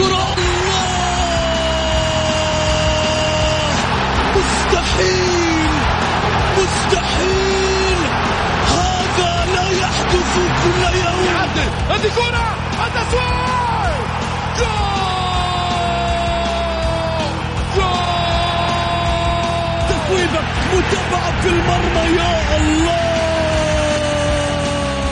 الكرة الله. مستحيل. مستحيل. هذا لا يحدث كل يوم. هذه كرة. التسويق جول. جول. تسويبة متابعة في المرمى يا الله.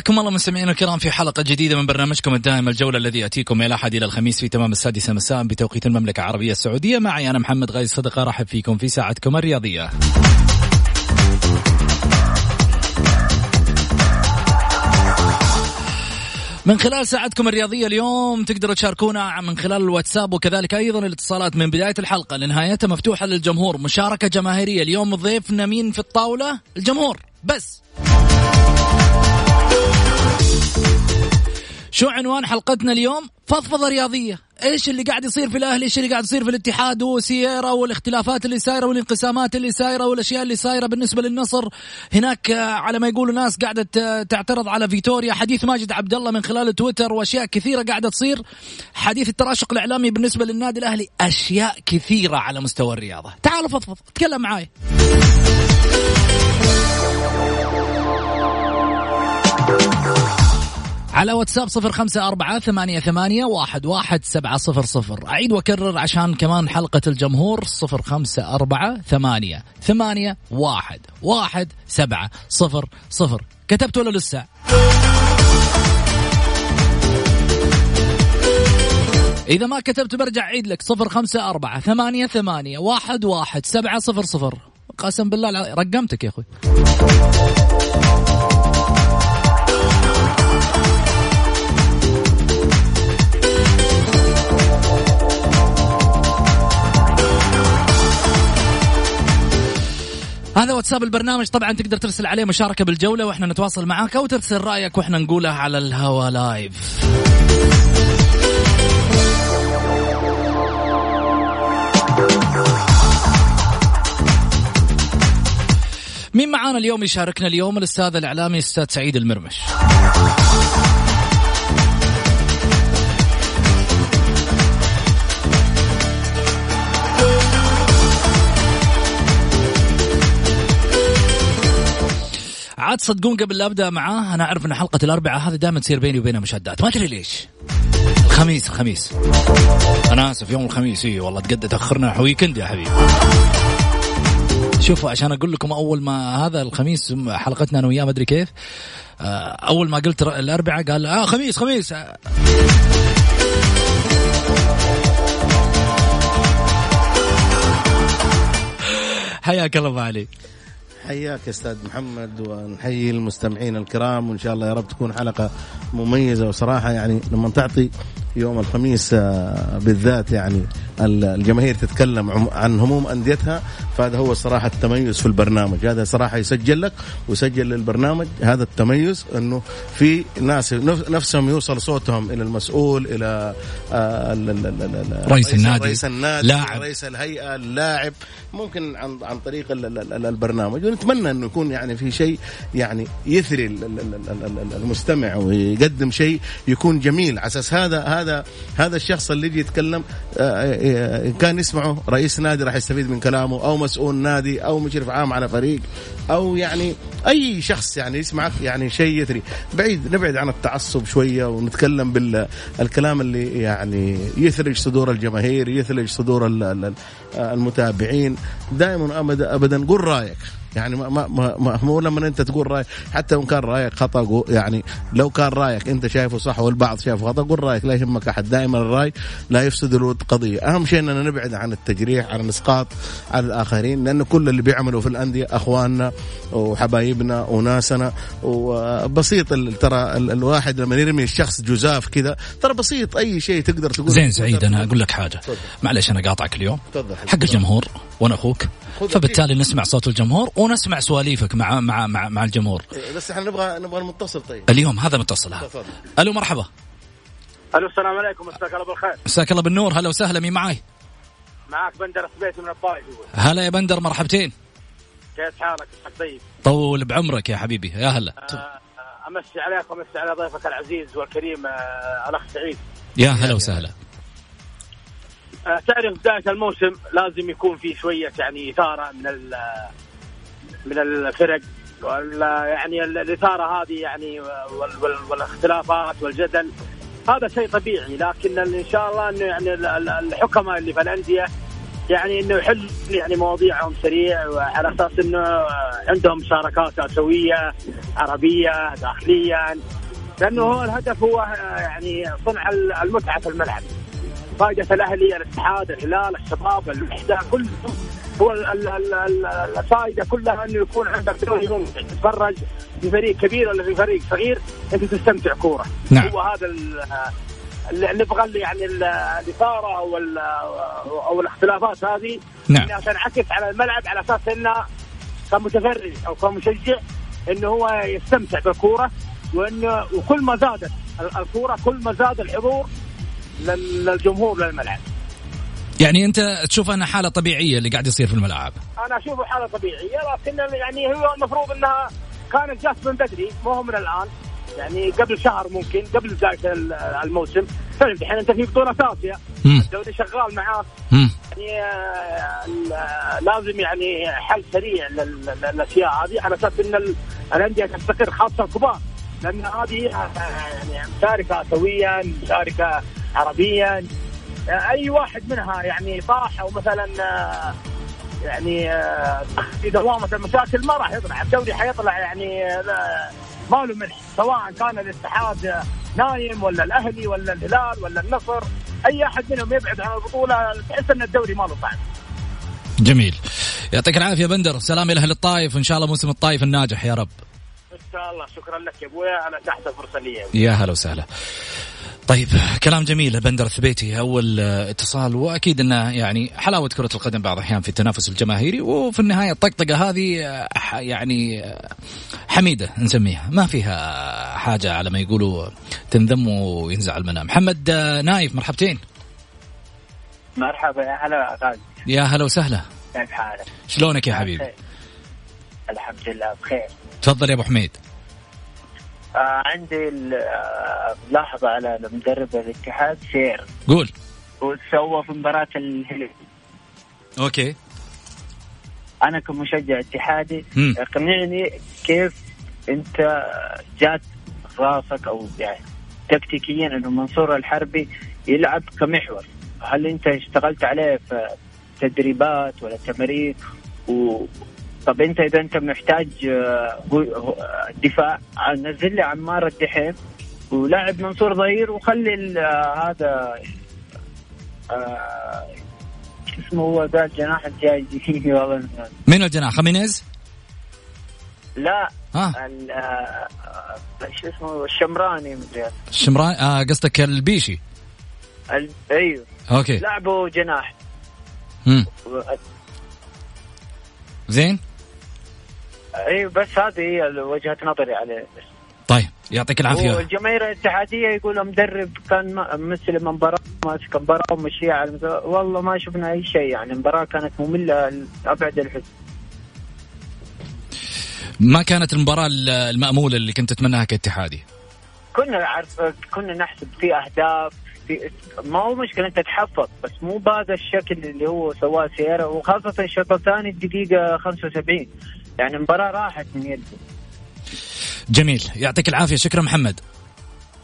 حياكم الله مستمعينا الكرام في حلقة جديدة من برنامجكم الدائم الجولة الذي يأتيكم من الأحد إلى الخميس في تمام السادسة مساء بتوقيت المملكة العربية السعودية. معي أنا محمد غازي صدقة رحب فيكم في ساعتكم الرياضية. من خلال ساعتكم الرياضية اليوم تقدروا تشاركونا من خلال الواتساب وكذلك أيضا الاتصالات من بداية الحلقة. لنهايتها مفتوحة للجمهور. مشاركة جماهيرية. اليوم ضيفنا مين في الطاولة؟ الجمهور. بس. شو عنوان حلقتنا اليوم؟ فضفضة رياضية، إيش اللي قاعد يصير في الأهلي؟ إيش اللي قاعد يصير في الاتحاد؟ وسييرا والاختلافات اللي صايره والانقسامات اللي صايره والأشياء اللي صايره بالنسبة للنصر، هناك آه، على ما يقولوا ناس قاعدة ت- تعترض على فيتوريا، حديث ماجد عبد الله من خلال تويتر. وأشياء كثيرة قاعدة تصير، حديث التراشق الإعلامي بالنسبة للنادي الأهلي، أشياء كثيرة على مستوى الرياضة، تعالوا فضفض، تكلم معاي. على واتساب صفر خمسة أربعة ثمانية, ثمانية واحد, واحد سبعة صفر صفر. أعيد وأكرر عشان كمان حلقة الجمهور صفر خمسة أربعة ثمانية, ثمانية واحد, واحد سبعة صفر صفر. كتبت ولا لسه؟ إذا ما كتبت برجع أعيد لك. صفر خمسة أربعة ثمانية ثمانية واحد واحد سبعة صفر صفر. قسم بالله رقمتك يا أخوي. هذا واتساب البرنامج. طبعا تقدر ترسل عليه مشاركة بالجولة وإحنا نتواصل معاك أو ترسل رأيك وإحنا نقولها على الهوا لايف مين معانا اليوم يشاركنا اليوم؟ الأستاذ الإعلامي أستاذ سعيد المرمش. عاد صدقون قبل لا أبدأ معاه أنا أعرف أن حلقة الاربعاء هذه دائما تصير بيني وبينه مشادات. ما أدري ليش. الخميس الخميس. أنا آسف يوم الخميس. إي والله تقد تأخرنا ويكند يا حبيبي. شوفوا عشان أقول لكم أول ما هذا الخميس حلقتنا أنا وياه ما أدري كيف. آه، أول ما قلت الاربعاء قال آه خميس خميس. آه، حياك الله علي. حياك يا أستاذ محمد ونحيي المستمعين الكرام وإن شاء الله يا رب تكون حلقة مميزة وصراحة يعني لما تعطي يوم الخميس آه، بالذات يعني ال- الجماهير تتكلم عن هموم انديتها فهذا هو الصراحه التميز في البرنامج هذا صراحة يسجل لك ويسجل للبرنامج هذا التميز انه في ناس نف- نفسهم يوصل صوتهم إلى المسؤول إلى آه، ال- ال- ال- ال- رئيس النادي. رئيس النادي لاعب. رئيس الهيئه اللاعب ممكن عن عن طريق ال- ال- ال- البرنامج ونتمنى انه يكون يعني في شيء يعني يثري ال- ال- ال- ال- ال- المستمع ويقدم شيء يكون جميل على أساس هذا هذا هذا الشخص اللي يجي يتكلم آه، آه، إن كان يسمعه رئيس نادي راح يستفيد من كلامه أو مسؤول نادي أو مشرف عام على فريق أو يعني أي شخص يعني يسمعك يعني شيء يثري. بعيد نبعد عن التعصب شوية ونتكلم بالكلام اللي يعني يثلج صدور الجماهير يثلج صدور ال- ال- المتابعين. دائما ابدا ابدا رأيك. يعني ما ما ما, مو لما انت تقول راي حتى وان كان رأيك خطأ يعني لو كان رأيك انت شايفه صح والبعض شايفه خطأ قول رأيك لا يهمك أحد. دائما الرأي لا يفسد الود قضية. أهم شيء إننا نبعد عن التجريح عن الإسقاط على الآخرين لأنه كل اللي بيعملوا في الأندية أخواننا وحبايبنا وناسنا. وبسيط ترى الواحد لما يرمي الشخص جزاف كذا ترى بسيط. أي شيء تقدر تقول. زين سعيد أنا أقول لك حاجة. معلش أنا قاطعك اليوم. حق الجمهور وأنا أخوك. فبالتالي نسمع صوت الجمهور ونسمع سواليفك مع مع مع, مع الجمهور. إيه، بس إحنا نبغى نبغى المتصل طيب. اليوم هذا متصل. ألو مرحبا. ألو السلام عليكم. مساك الله بالخير. مساك الله بالنور. هلا وسهلا مين معاي؟ معك بندر السبيتي من الطائف. هلا يا بندر مرحبتين. كيف حالك؟ طيب. طول بعمرك يا حبيبي. يا هلا. آه أمسي عليك وأمسي على ضيفك العزيز والكريم آه الأخ سعيد. يا هلا وسهلا. آه تعرف بداية الموسم لازم يكون في شوية يعني إثارة من من الفرق يعني الإثارة هذه يعني والاختلافات والجدل. هذا شيء طبيعي لكن إن شاء الله إنه يعني الحكماء اللي في الأندية يعني إنه يحل يعني مواضيعهم سريع وعلى أساس إنه عندهم مشاركات آسيوية عربية داخليا لأنه هو الهدف هو يعني صنع المتعة في الملعب. فائده الأهلي الاتحاد الهلال الشباب الوحده كلهم هو الفائده كلها إنه يكون عندك دوري ممتع تتفرج في فريق كبير ولا في فريق صغير أنت تستمتع كورة نعم. هو هذا اللي نبغى يعني الإثارة أو أو الاختلافات هذه نعم. انها تنعكس على الملعب على أساس إنه كمتفرج أو كمشجع إنه هو يستمتع بالكورة وإنه وكل ما زادت الكورة كل ما زاد الحضور للجمهور للملعب. يعني انت تشوف أنها حالة طبيعية اللي قاعد يصير في الملعب؟ أنا أشوفه حالة طبيعية لكن يعني هو المفروض إنها كانت جات من بدري مو هو من الآن. يعني قبل شهر ممكن قبل بدايه الموسم. فهمت الحين أنت في بطولة اسيا الدوري شغال معاك. يعني آه، لازم يعني حل سريع للأشياء هذه على أساس إن الأندية تستقر خاصة الكبار. لأن هذه آه، يعني مشاركة اسيويا مشاركة عربيا آه، أي واحد منها يعني طاح أو مثلا يعني في دوامه المشاكل ما راح يطلع. الدوري حيطلع يعني ما له ملح سواء كان الاتحاد نايم ولا الأهلي ولا الهلال ولا النصر. أي أحد منهم يبعد عن البطولة تحس إن الدوري ما له طعم. جميل. يعطيك العافية بندر. سلام إلى أهل الطائف وإن شاء الله موسم الطائف الناجح يا رب. إن شاء الله. شكرا لك يا أبويا. أنا تحت الفرصة لي. يا هلا وسهلا. طيب كلام جميل بندر الثبيتي أول اتصال وأكيد إنه يعني حلاوة كرة القدم بعض الأحيان في التنافس الجماهيري وفي النهاية الطقطقة هذه يعني حميدة نسميها ما فيها حاجة على ما يقولوا تنذم وينزع المنام. محمد نايف مرحبتين. مرحبا يا هلا غازي يا هلا وسهلا. كيف حالك؟ شلونك يا حبيبي؟ الحمد لله بخير. تفضل يا أبو حميد. آه عندي ملاحظة آه، على مدرب الاتحاد سير قول. وسوى في مباراة الهلال. أوكي. أنا كمشجع اتحادي اقنعني كيف أنت جات راسك أو يعني تكتيكيا إنه منصور الحربي يلعب كمحور. هل أنت اشتغلت عليه في تدريبات ولا تمارين و طب انت اذا انت محتاج آه، دفاع نزل لي عمار الدحيم ولاعب منصور ظهير وخلي آه، هذا آه اسمه هو ذا الجناح الجاي. والله مين الجناح؟ خمينيز؟ لا. ها. آه شو اسمه؟ الشمراني. مدري الشمراني؟ آه قصدك البيشي. أيوه. أوكي. لعبوا جناح. امم زين. أيوه بس هذه هي وجهة نظري عليه. طيب يعطيك العافية. والجماهير الاتحادية يقول مدرب كان مستلم مباراه ماسك مباراة ومشيها على والله ما شفنا أي شيء يعني. المباراة كانت مملة ابعد الحد ما كانت المباراة المأمولة اللي كنت تتمناها كاتحادي؟ كنا عارف كنا نحسب في أهداف في ما هو مشكلة أنت تحفظ بس مو بهذا الشكل اللي هو سواه سيارة وخاصة الشوط الثاني الدقيقة 75 يعني المباراه راحت من يده جميل. يعطيك العافية. شكرا محمد.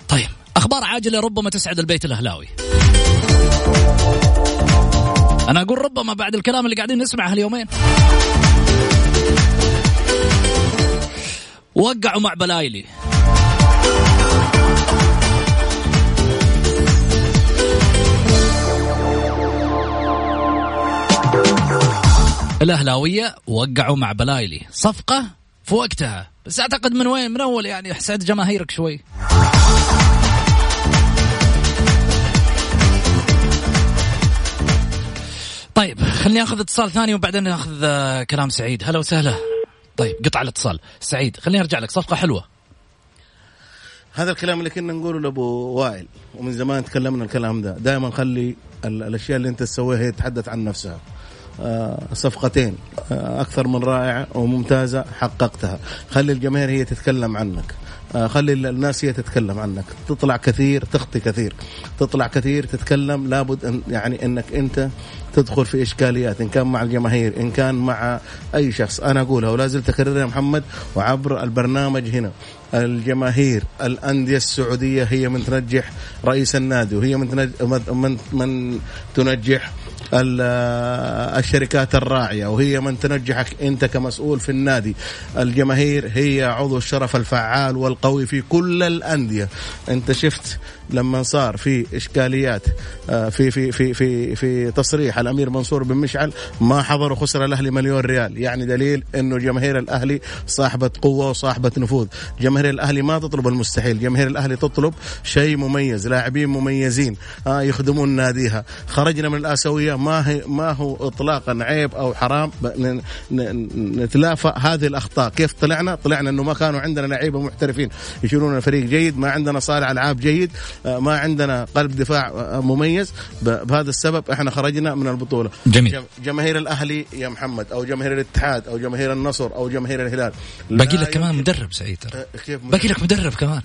طيب أخبار عاجله ربما تسعد البيت الأهلاوي. أنا أقول ربما بعد الكلام اللي قاعدين نسمعه اليومين. وقعوا مع بلايلي. الأهلاوية وقعوا مع بلايلي. صفقة في وقتها بس أعتقد من وين؟ من أول يعني حسيت جماهيرك شوي. طيب خليني أخذ اتصال ثاني وبعدين نأخذ آه، كلام سعيد. هلا وسهلا. طيب قطع الاتصال. سعيد خليني أرجع لك. صفقة حلوة. هذا الكلام اللي كنا نقوله لأبو وائل ومن زمان تكلمنا الكلام ده. دائما خلي الأشياء اللي أنت تسويها هي تتحدث عن نفسها. صفقتين أكثر من رائعة وممتازة حققتها. خلي الجماهير هي تتكلم عنك. خلي الناس هي تتكلم عنك. تطلع كثير تخطي كثير. تطلع كثير تتكلم. لابد أن يعني إنك أنت تدخل في إشكاليات إن كان مع الجماهير إن كان مع أي شخص. أنا أقولها ولا زلت أكررها يا محمد وعبر البرنامج هنا. الجماهير الأندية السعودية هي من تنجح رئيس النادي وهي من من من تنجح الشركات الراعية وهي من تنجحك أنت كمسؤول في النادي. الجماهير هي عضو الشرف الفعال والقوي في كل الأندية. أنت شفت لما صار في إشكاليات آه، في في في في في تصريح الأمير منصور بن مشعل ما حضر وخسر الأهلي مليون ريال. يعني دليل أنه جماهير الأهلي صاحبة قوة وصاحبة نفوذ. جماهير الأهلي ما تطلب المستحيل. جماهير الأهلي تطلب شيء مميز لاعبين مميزين آه يخدمون ناديها. خرجنا من الاسيويه ما هي ما هو اطلاقا عيب أو حرام نتلافى هذه الأخطاء. كيف طلعنا؟ طلعنا إنه ما كانوا عندنا لعيبة محترفين يشيلون فريق جيد ما عندنا صانع ألعاب جيد آه، ما عندنا قلب دفاع آه، مميز. بهذا السبب إحنا خرجنا من البطولة. جميل. جماهير الأهلي يا محمد أو جماهير الاتحاد أو جماهير النصر أو جماهير الهلال. باقي لك كمان مدرب سعيد آه، كيف باقي لك مدرب كمان.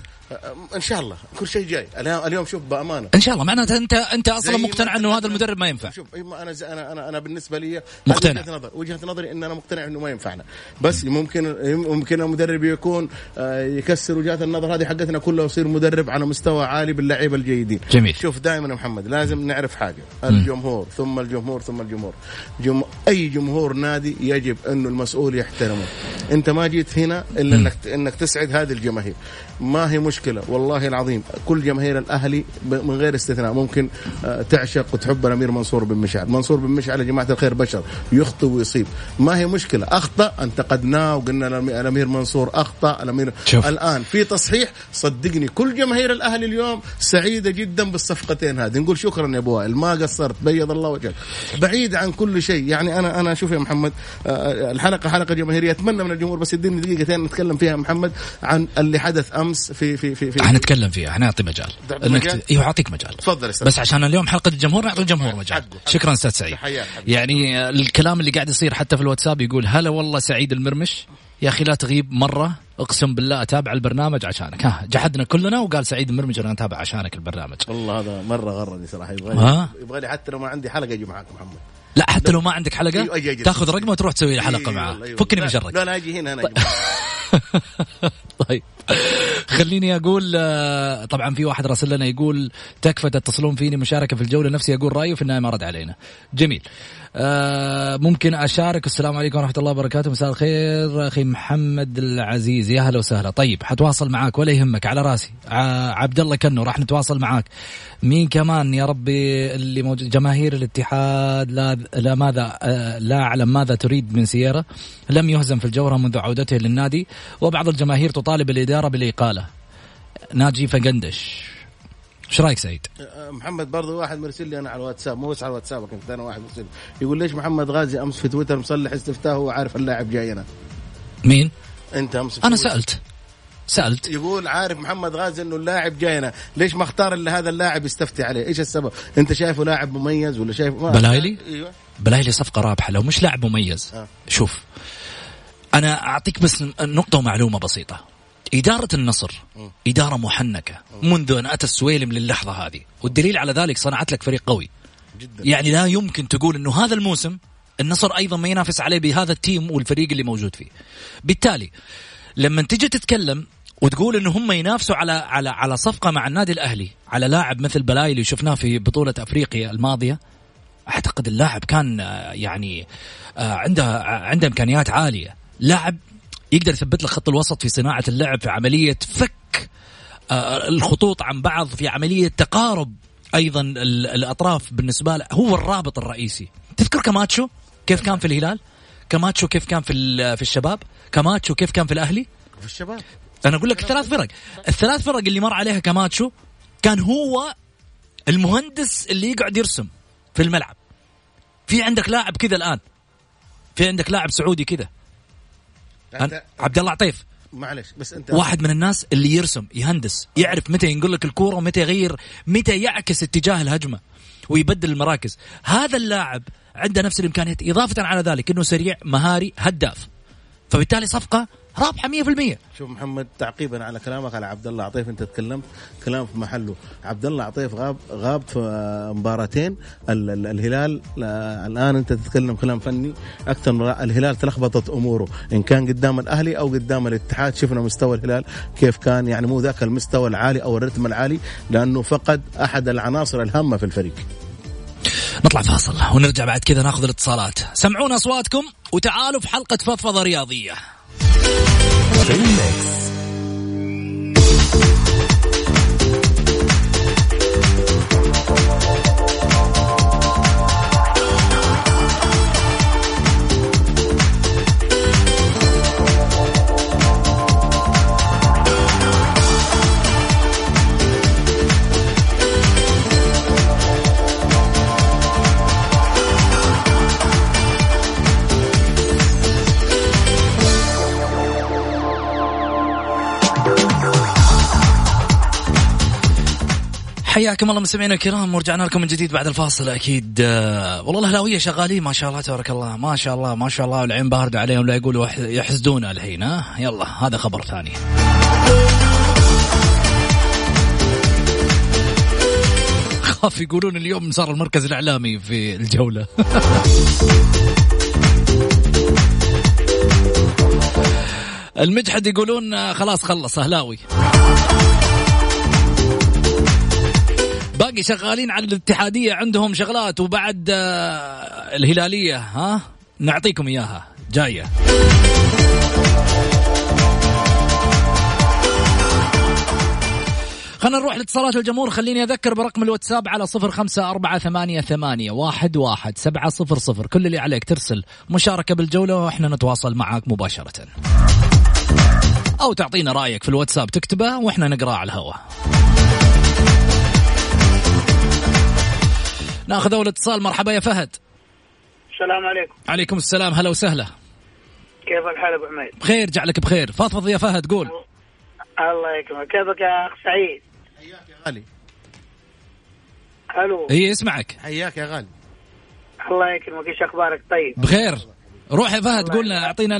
إن شاء الله. كل شيء جاي. اليوم شوف بأمانة. إن شاء الله. معناته انت أنت أصلا مقتنع إنه هذا المدرب ما ينفع. شوف أنا أنا أنا أنا بالنسبة لي مقتنع. وجهة نظر وجهة نظري إن أنا مقتنع إنه ما ينفعنا. بس ممكن ممكن المدرب يكون آه، يكسر وجهات النظر هذه حقتنا كلها ويصير مدرب على مستوى عالي باللعيبه الجيدين. جميل. شوف دائما يا محمد لازم نعرف حاجة. الجمهور ثم الجمهور ثم الجمهور. جم... أي جمهور نادي يجب إنه المسؤول يحترمه. أنت ما جيت هنا إلا انك إنك تسعد هذه الجماهير. ما هي مشكلة؟ والله العظيم كل جماهير الأهلي من غير استثناء ممكن آه، تعشق وتحب الأمير منصور بن مشعل. منصور بن مشعل يا جماعة الخير بشر يخطئ ويصيب. ما هي مشكلة؟ أخطأ انتقدناه وقلنا الأمير منصور أخطأ الأمير شوف. الآن في تصحيح. صدقني كل جماهير الأهلي اليوم سعيدة جدا بالصفقتين هذه. نقول شكرا يا أبو وائل ما قصرت بيض الله وجهك. بعيد عن كل شيء يعني أنا أنا شوف يا محمد آه، الحلقة حلقة جماهيرية أتمنى من الجمهور بس يديني دقيقتين نتكلم فيها محمد عن اللي حدث أمس في في في, في حنتكلم فيها حنعطي مجال. إنك أيوه أعطيك مجال. تفضل بس عشان اليوم حلقة الجمهور نعطي الجمهور مجال. شكرا أستاذ سعيد. يعني الكلام اللي قاعد يصير حتى في الواتساب يقول هلا والله سعيد المرمش. يا أخي لا تغيب مرة. أقسم بالله أتابع البرنامج عشانك. ها جحدنا كلنا وقال سعيد المرمج أنا أتابع عشانك البرنامج. والله هذا مرة غرني صراحة. يبغى يبغى لي حتى لو ما عندي حلقة أجي معاك محمد. لا حتى لو ما عندك حلقة أيوة أجي أجي. تاخذ رقمه وتروح تسوي لي حلقة معاه. أيوة. فكني من شرك لا لا أجي هنا أنا طيب. خليني أقول آه، طبعا في واحد راسل لنا يقول تكفى تتصلون فيني مشاركة في الجولة نفسي أقول رأيه وفي النهاية ما رد علينا. جميل. ممكن أشارك. السلام عليكم ورحمة الله وبركاته. مساء الخير أخي محمد العزيز. يا هلا وسهلا. طيب حتواصل معاك ولا يهمك؟ على راسي. عبد الله كنو راح نتواصل معاك. مين كمان يا ربي اللي موجود؟ جماهير الاتحاد لا لا ماذا آه لا أعلم ماذا تريد من سيارة. لم يهزم في الجوهره منذ عودته للنادي وبعض الجماهير تطالب الإدارة بالاقاله ناجي فقندش. إيش رأيك سعيد؟ أه، محمد برضو واحد مرسل لي أنا على الواتساب مو بس على الواتساب كنت أنا واحد مرسل. يقول ليش محمد غازي أمس في تويتر مصلح استفتاء وهو عارف اللاعب جاي أنا مين؟ أنت أمس أنا سألت. سألت. يقول عارف محمد غازي إنه اللاعب جاينا ليش ما اختار إلا هذا اللاعب يستفتي عليه؟ إيش السبب؟ أنت شايفه لاعب مميز ولا شايف بلايلي؟ أيوه. بلايلي صفقة رابحة. لو مش لاعب مميز. آه. شوف أنا أعطيك بس نقطة ومعلومة بسيطة. إدارة النصر إدارة محنكة منذ أن أتى السويلم للحظة هذه. والدليل على ذلك صنعت لك فريق قوي. جدا. يعني لا يمكن تقول أنه هذا الموسم النصر أيضا ما ينافس عليه بهذا ال team والفريق اللي موجود فيه. بالتالي لما تجي تتكلم وتقول إنه هم ينافسوا على على على صفقة مع النادي الأهلي على لاعب مثل بلاي اللي شفناه في بطولة أفريقيا الماضية أعتقد اللاعب كان آه، يعني آه، عنده عنده إمكانيات عالية. لاعب يقدر يثبت لك خط الوسط في صناعة اللعب في عملية فك آه، الخطوط عن بعض في عملية تقارب أيضا الأطراف بالنسبة له. هو الرابط الرئيسي. تذكر كماتشو كيف كان في الهلال؟ كماتشو كيف كان في في الشباب؟ كماتشو كيف كان في الأهلي؟ في الشباب. أنا أقول لك الثلاث فرق. الثلاث فرق اللي مر عليها كماتشو كان هو المهندس اللي يقعد يرسم في الملعب. في عندك لاعب كذا الآن. في عندك لاعب سعودي كذا. عبد الله عطيف. معلش بس انت واحد من الناس اللي يرسم يهندس يعرف متى ينقل لك الكورة ومتى يغير متى يعكس اتجاه الهجمة ويبدل المراكز. هذا اللاعب عنده نفس الإمكانيات إضافة على ذلك إنه سريع مهاري هداف. فبالتالي صفقة رابحة 100% شوف محمد تعقيبا على كلامك على عبد الله عطيف أنت تكلمت كلام في محله. عبد الله عطيف غاب غاب في مباراتين. الهلال الآن أنت تتكلم كلام فني. أكثر من الهلال تلخبطت أموره. إن كان قدام الأهلي أو قدام الاتحاد شفنا مستوى الهلال كيف كان يعني مو ذاك المستوى العالي أو الرتم العالي لأنه فقد أحد العناصر الهامة في الفريق. نطلع فاصل ونرجع بعد كذا ناخذ الاتصالات. سمعونا أصواتكم وتعالوا في حلقة فضفضة رياضية. Remix. حياكم الله مستمعينا الكرام ورجعنا لكم من جديد بعد الفاصل أكيد. آه، والله الاهلاويه شغالين ما شاء الله تبارك الله ما شاء الله ما شاء الله والعين باردة عليهم لا يقولوا يحسدون الحين ها؟ يلا هذا خبر ثاني. خاف يقولون اليوم صار المركز الإعلامي في الجولة. المجحد يقولون آه، خلاص خلص اهلاوي باقي شغالين على الاتحادية عندهم شغلات وبعد آه، الهلالية ها؟ نعطيكم إياها. جاية. خلينا نروح لاتصالات الجمهور. خليني أذكر برقم الواتساب على صفر خمسة أربعة ثمانية, ثمانية واحد, واحد سبعة صفر صفر. كل اللي عليك ترسل مشاركة بالجولة وإحنا نتواصل معك مباشرة. أو تعطينا رأيك في الواتساب تكتبه وإحنا نقرأه على الهواء. ناخذ أول اتصال. مرحبا يا فهد. السلام عليكم. عليكم السلام. هلا وسهلا. كيف الحال أبو حميد؟ بخير جعلك بخير. فضفض يا فهد قول. الله يكرمك. كيفك يا أخ سعيد؟ حياك يا غالي. ألو. اي اسمعك. حياك يا غالي. الله يكرمك. إيش أخبارك؟ طيب. بخير. روح يا فهد قولنا أعطينا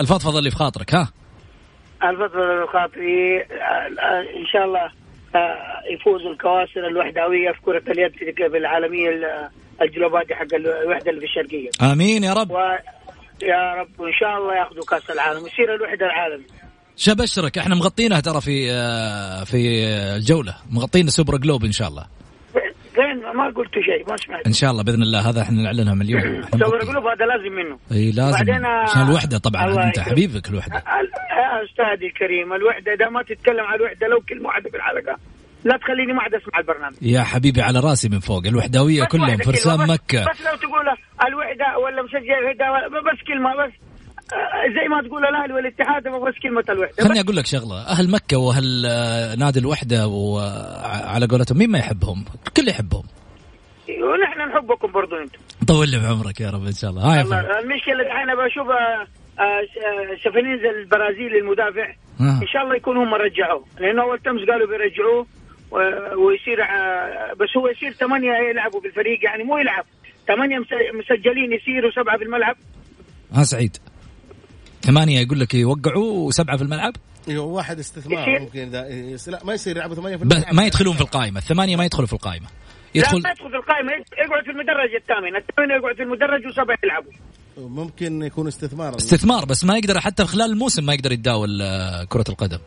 الفضفضة اللي في خاطرك ها. الفضفضة اللي في خاطري إن شاء الله يفوز الكواسر الوحداويه في كرة اليد في العالمية الجلوباتي حق الوحدة اللي في الشرقيه. آمين يا رب. و... يا رب وان شاء الله ياخذوا كأس العالم يصير الوحدة العالمي. شبشرك إحنا مغطينها ترى في آه، في الجولة مغطين Super Globe إن شاء الله. فين ما قلت شيء ما سمعت. إن شاء الله بإذن الله هذا إحنا نعلنها من اليوم. Globe هذا لازم منه. إي لازم. عشان الوحدة طبعا أنت حبيبك الوحدة. يا أستاذي الكريم الوحدة اذا ما تتكلم عن الوحدة لو كلمة واحدة في الحلقة لا تخليني ما عاد أسمع البرنامج. يا حبيبي على راسي من فوق الوحداويه كلهم فرسان مكة. بس لو تقول الوحدة ولا مشجع الوحده بس كلمة بس. زي ما تقول الأهلي والاتحاد بس كلمة الوحدة. خليني أقول لك شغلة. أهل مكة وأهل آه، نادي الوحدة وعلى قولتهم مين ما يحبهم؟ الكل يحبهم. ونحن نحبكم برضو أنتم. طول لي بعمرك يا رب إن شاء الله. هاي المشكلة الحين بشوف سفنينز آه، البرازيلي المدافع إن شاء الله يكون هم رجعوه. لأنه أول تمس قالوا بيرجعوه ويصير بس هو يصير ثمانية يلعبوا في الفريق يعني مو يلعب. ثمانية مسجلين يصيروا سبعة في الملعب. ها سعيد. ثمانية يقول لك يوقعوا وسبعة في الملعب. أيوه واحد استثمار ممكن إذا لا ما يصير يلعبوا ثمانية في الملعب. ما يدخلون في القائمة الثمانية ما يدخلوا في القائمة. يدخل لا ما يدخل في القائمة يقعد في المدرج الثامن الثامن يقعد في المدرج وسبعة يلعبوا. ممكن يكون استثمار. استثمار بس ما يقدر حتى خلال الموسم ما يقدر يتداول آه، كرة القدم.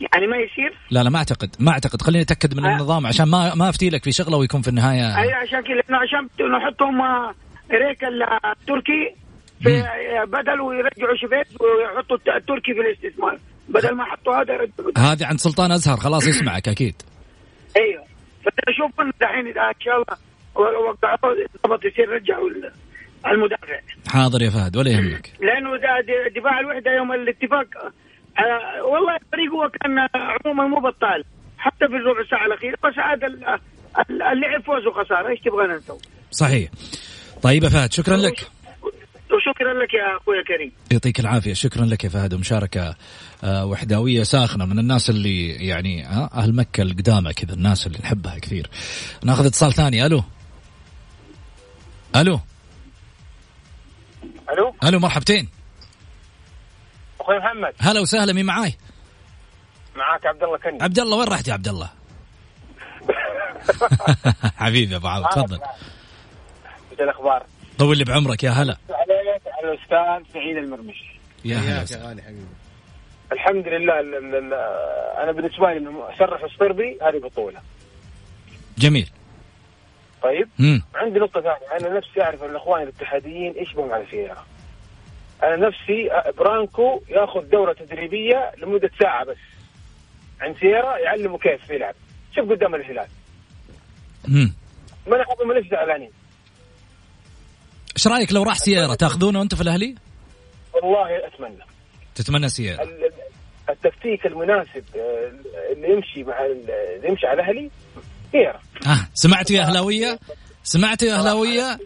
يعني ما يصير؟ لا لا ما أعتقد ما أعتقد. خليني أتأكد من أه؟ النظام عشان ما ما أفتي لك في شغلة ويكون في النهاية. أي عشان كذا عشان نحطهم ريك التركي. في بدل ويرجعوا شفيت ويحطوا التركي في الاستثمار. بدل ما حطوا هذا يرجعوا هذه عند سلطان أزهر خلاص يسمعك أكيد. أيوه. فاشوف ان الحين إذا إن شاء الله وقعوا ضبط يصير رجعوا المدافع. حاضر يا فهد ولا يهمك. لأنه دفاع الوحدة يوم الاتفاق آه والله الفريق هو كان عموما مو بطال. حتى في الربع ساعة الأخيرة بس عاد اللعب فوز وخساره إيش تبغى نسوي؟ صحيح. طيب يا فهد شكرا لك. وشكرا لك يا أخوي الكريم. يعطيك العافية. شكرا لك يا فهد. ومشاركه آه، وحداوية ساخنة من الناس اللي يعني آه، أهل مكة القدامى كذا الناس اللي نحبها كثير. ناخذ اتصال ثاني. ألو. ألو. ألو. ألو مرحبتين. أخوي محمد. هلا وسهلا. مين معاي؟ معاك عبد الله كني. عبد الله وين رحت يا عبد الله؟ حبيبي يا أبو عوض تفضل. إيش الأخبار؟ طول لي بعمرك يا هلا. الأستاذ سعيد المرمش. يا هلا يا غالي حبيبي. الحمد لله ال ال ال أنا بالنسبة لي انه شرف الصربي هذه بطولة. جميل. طيب؟ مم. عندي نقطة ثانية. أنا نفسي أعرف الأخوان الاتحاديين إيش بهم على سياره أنا نفسي برانكو ياخذ دورة تدريبية لمدة ساعة بس. عن سياره يعلمه كيف يلعب. شوف قدام الهلال. مم. ما نحب ليش زعلانين؟ إيش رأيك لو راح سيارة؟ تاخذونه انت في الأهلي؟ والله أتمنى. تتمنى سيارة. ال- ال- التكتيك المناسب آه، اللي يمشي مع ال- اللي يمشي على الأهلي سيارة. ها سمعتوا يا أهلاوية؟ سمعتوا يا أهلاوية؟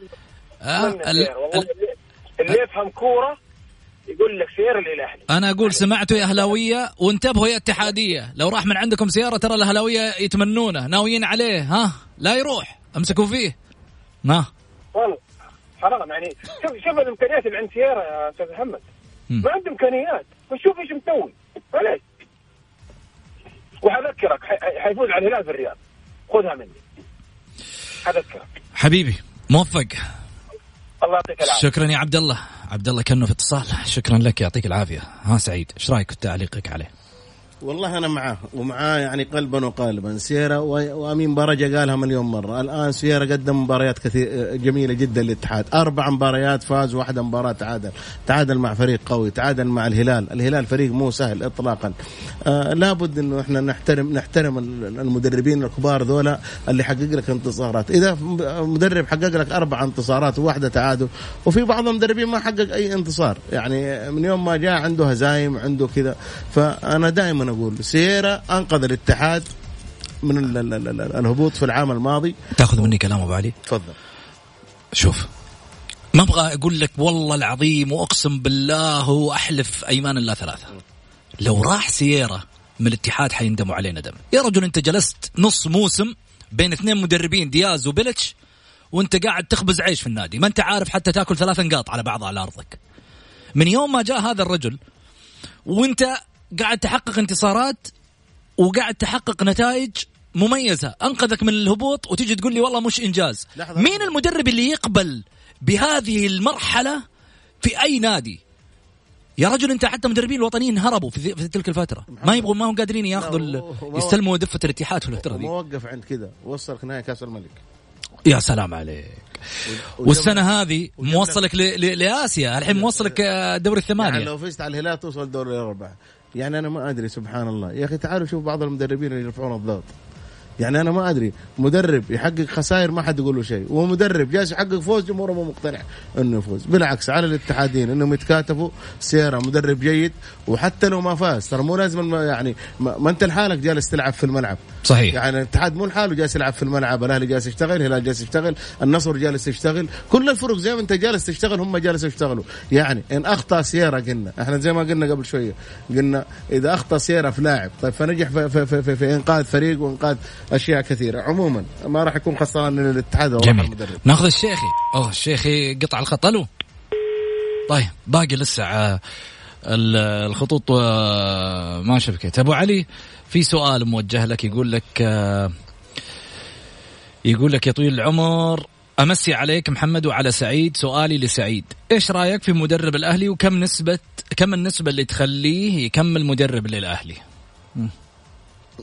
آه ال- سيارة. اللي- اللي يفهم كورة يقول لك سيارة للأهلي. أنا أقول سمعتوا يا أهلاوية وانتبهوا يا اتحادية. لو راح من عندكم سيارة ترى الأهلاوية يتمنونه ناويين عليه ها؟ لا يروح امسكوا فيه. ها؟ والله. حرام يعني شوف شوف الإمكانيات اللي عند سيارة يا أستاذ محمد. ما عنده إمكانيات. فشوف إيش مسوي معليش وحذكرك حيفوز على الهلال في الرياض خذها مني. حذكرك حبيبي موفق. الله يعطيك العافية. شكرا يا عبد الله عبد الله كانه في اتصال. شكرا لك يعطيك العافية. ها سعيد. إيش رأيك تعليقك عليه؟ والله أنا معاه ومعاه يعني قلبا وقالبا. سيرة و- وأمين برجه قالها مليون مرة. الآن سيرة قدم مباريات كثير جميلة جدا للاتحاد. أربع مباريات فاز واحدة مباراة تعادل. تعادل مع فريق قوي تعادل مع الهلال. الهلال فريق مو سهل اطلاقا. آه لابد إنه إحنا نحترم نحترم ال- المدربين الكبار ذولا اللي حقق لك انتصارات. إذا مدرب حقق لك أربع انتصارات وواحده تعادل وفي بعض المدربين ما حقق أي انتصار. يعني من يوم ما جاء عنده هزايم عنده كذا. فأنا دائما أقول سيرا أنقذ الاتحاد من ال ال ال ال الهبوط في العام الماضي. تاخذ مني كلام أبو علي؟ تفضل. شوف ما أبغى أقول لك والله العظيم وأقسم بالله واحلف أيمان الله ثلاثة. لو راح سياره من الاتحاد حيندموا عليه ندم يا رجل أنت جلست نص موسم بين اثنين مدربين دياز وبيلتش وأنت قاعد تخبز عيش في النادي. ما أنت عارف حتى تاكل ثلاث نقاط على بعض على أرضك. من يوم ما جاء هذا الرجل وأنت قاعد تحقق انتصارات وقاعد تحقق نتائج مميزة. أنقذك من الهبوط وتيجي تقول لي والله مش إنجاز. لحظة. مين المدرب اللي يقبل بهذه المرحلة في أي نادي؟ يا رجل أنت حتى مدربين الوطنيين هربوا في, في تلك الفترة. ما يبغوا ما هم قادرين ياخذوا يستلموا دفة الاتحاد في الفترة دي موقف عند كذا وصلك نهائي كأس الملك. يا سلام عليك. والسنة هذه موصلك لآسيا. الحين موصلك آه، دوري يعني الثمانيه لو فزت على الهلال توصل الدوري الأربعة. يعني أنا ما أدري سبحان الله يا أخي تعالوا شوف بعض المدربين اللي يرفعون الضغط. يعني أنا ما أدري مدرب يحقق خسائر ما حد يقول له شيء. ومدرب جالس يحقق فوز جمهوره مو مقتنع إنه يفوز. بالعكس على الاتحادين إنهم يتكاتفوا سيرة مدرب جيد وحتى لو ما فاز ترى مو لازم يعني ما, انت لحالك جالس تلعب في الملعب. صحيح. يعني الاتحاد مو لحاله جالس يلعب في الملعب الأهلي جالس يشتغل الهلال جالس يشتغل النصر جالس يشتغل كل الفرق زي ما انت جالس تشتغل هم جالس يشتغلوا. يعني إن أخطأ سيارة قلنا إحنا زي ما قلنا قبل شوية قلنا إذا أخطأ سيارة في لاعب طيب فنجح في, في, في, في, في إنقاذ فريق وإنقاذ أشياء كثيرة. عموما ما راح يكون خسران من الاتحاد أو المدرب. ناخذ الشيخي. أوه الشيخي قطع الخط. ألو. طيب باقي لسه آه، الخطوط آه، ما شبكت أبو علي في سؤال موجه لك يقول لك آه، يقول لك يا طويل العمر أمسي عليك محمد وعلى سعيد سؤالي لسعيد. إيش رأيك في مدرب الأهلي وكم نسبة كم النسبة اللي تخليه يكمل مدرب للأهلي؟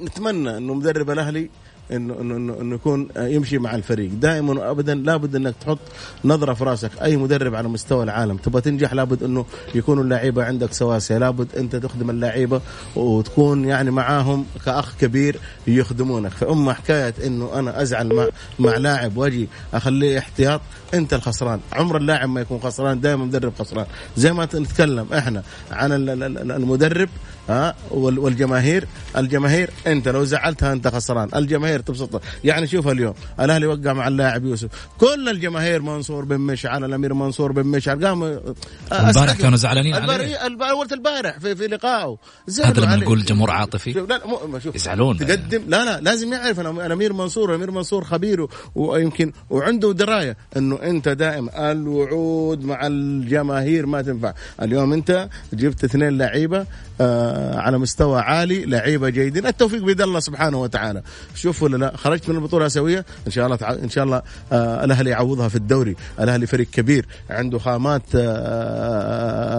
نتمنى إنه مدرب الأهلي انه انه انه, يكون يمشي مع الفريق. دائما وابدا لابد إنك تحط نظرة في راسك. أي مدرب على مستوى العالم تبغى تنجح لابد إنه يكونوا اللعيبة عندك سواسية. لابد أنت تخدم اللعيبة وتكون يعني معاهم كأخ كبير يخدمونك. فأما حكاية إنه أنا أزعل مع مع لاعب وأجي أخليه احتياط انت الخسران. عمر اللاعب ما يكون خسران دائما مدرب خسران. زي ما نتكلم إحنا عن المدرب ها والجماهير. الجماهير انت لو زعلتها انت خسران. الجماهير تبسط. يعني شوف اليوم الأهلي وقع مع اللاعب يوسف. كل الجماهير منصور بن مشعل الأمير منصور بن مشعل قام البارح كانوا زعلانين عليه. البارح البارح في, في لقائه. هذا لما نقول جمهور عاطفي. لا لا شوف يزعلون. تقدم. لا لا لازم يعرف الأمير منصور الأمير منصور خبير ويمكن وعنده دراية إنه انت دائم الوعود مع الجماهير ما تنفع. اليوم انت جبت اثنين لعيبة آه على مستوى عالي لعيبة جيدين. التوفيق بيد الله سبحانه وتعالى. شوف ولا لا خرجت من البطولة الاسيويه إن شاء الله إن شاء الله آه الأهلي يعوضها في الدوري. الأهلي فريق كبير عنده خامات آه,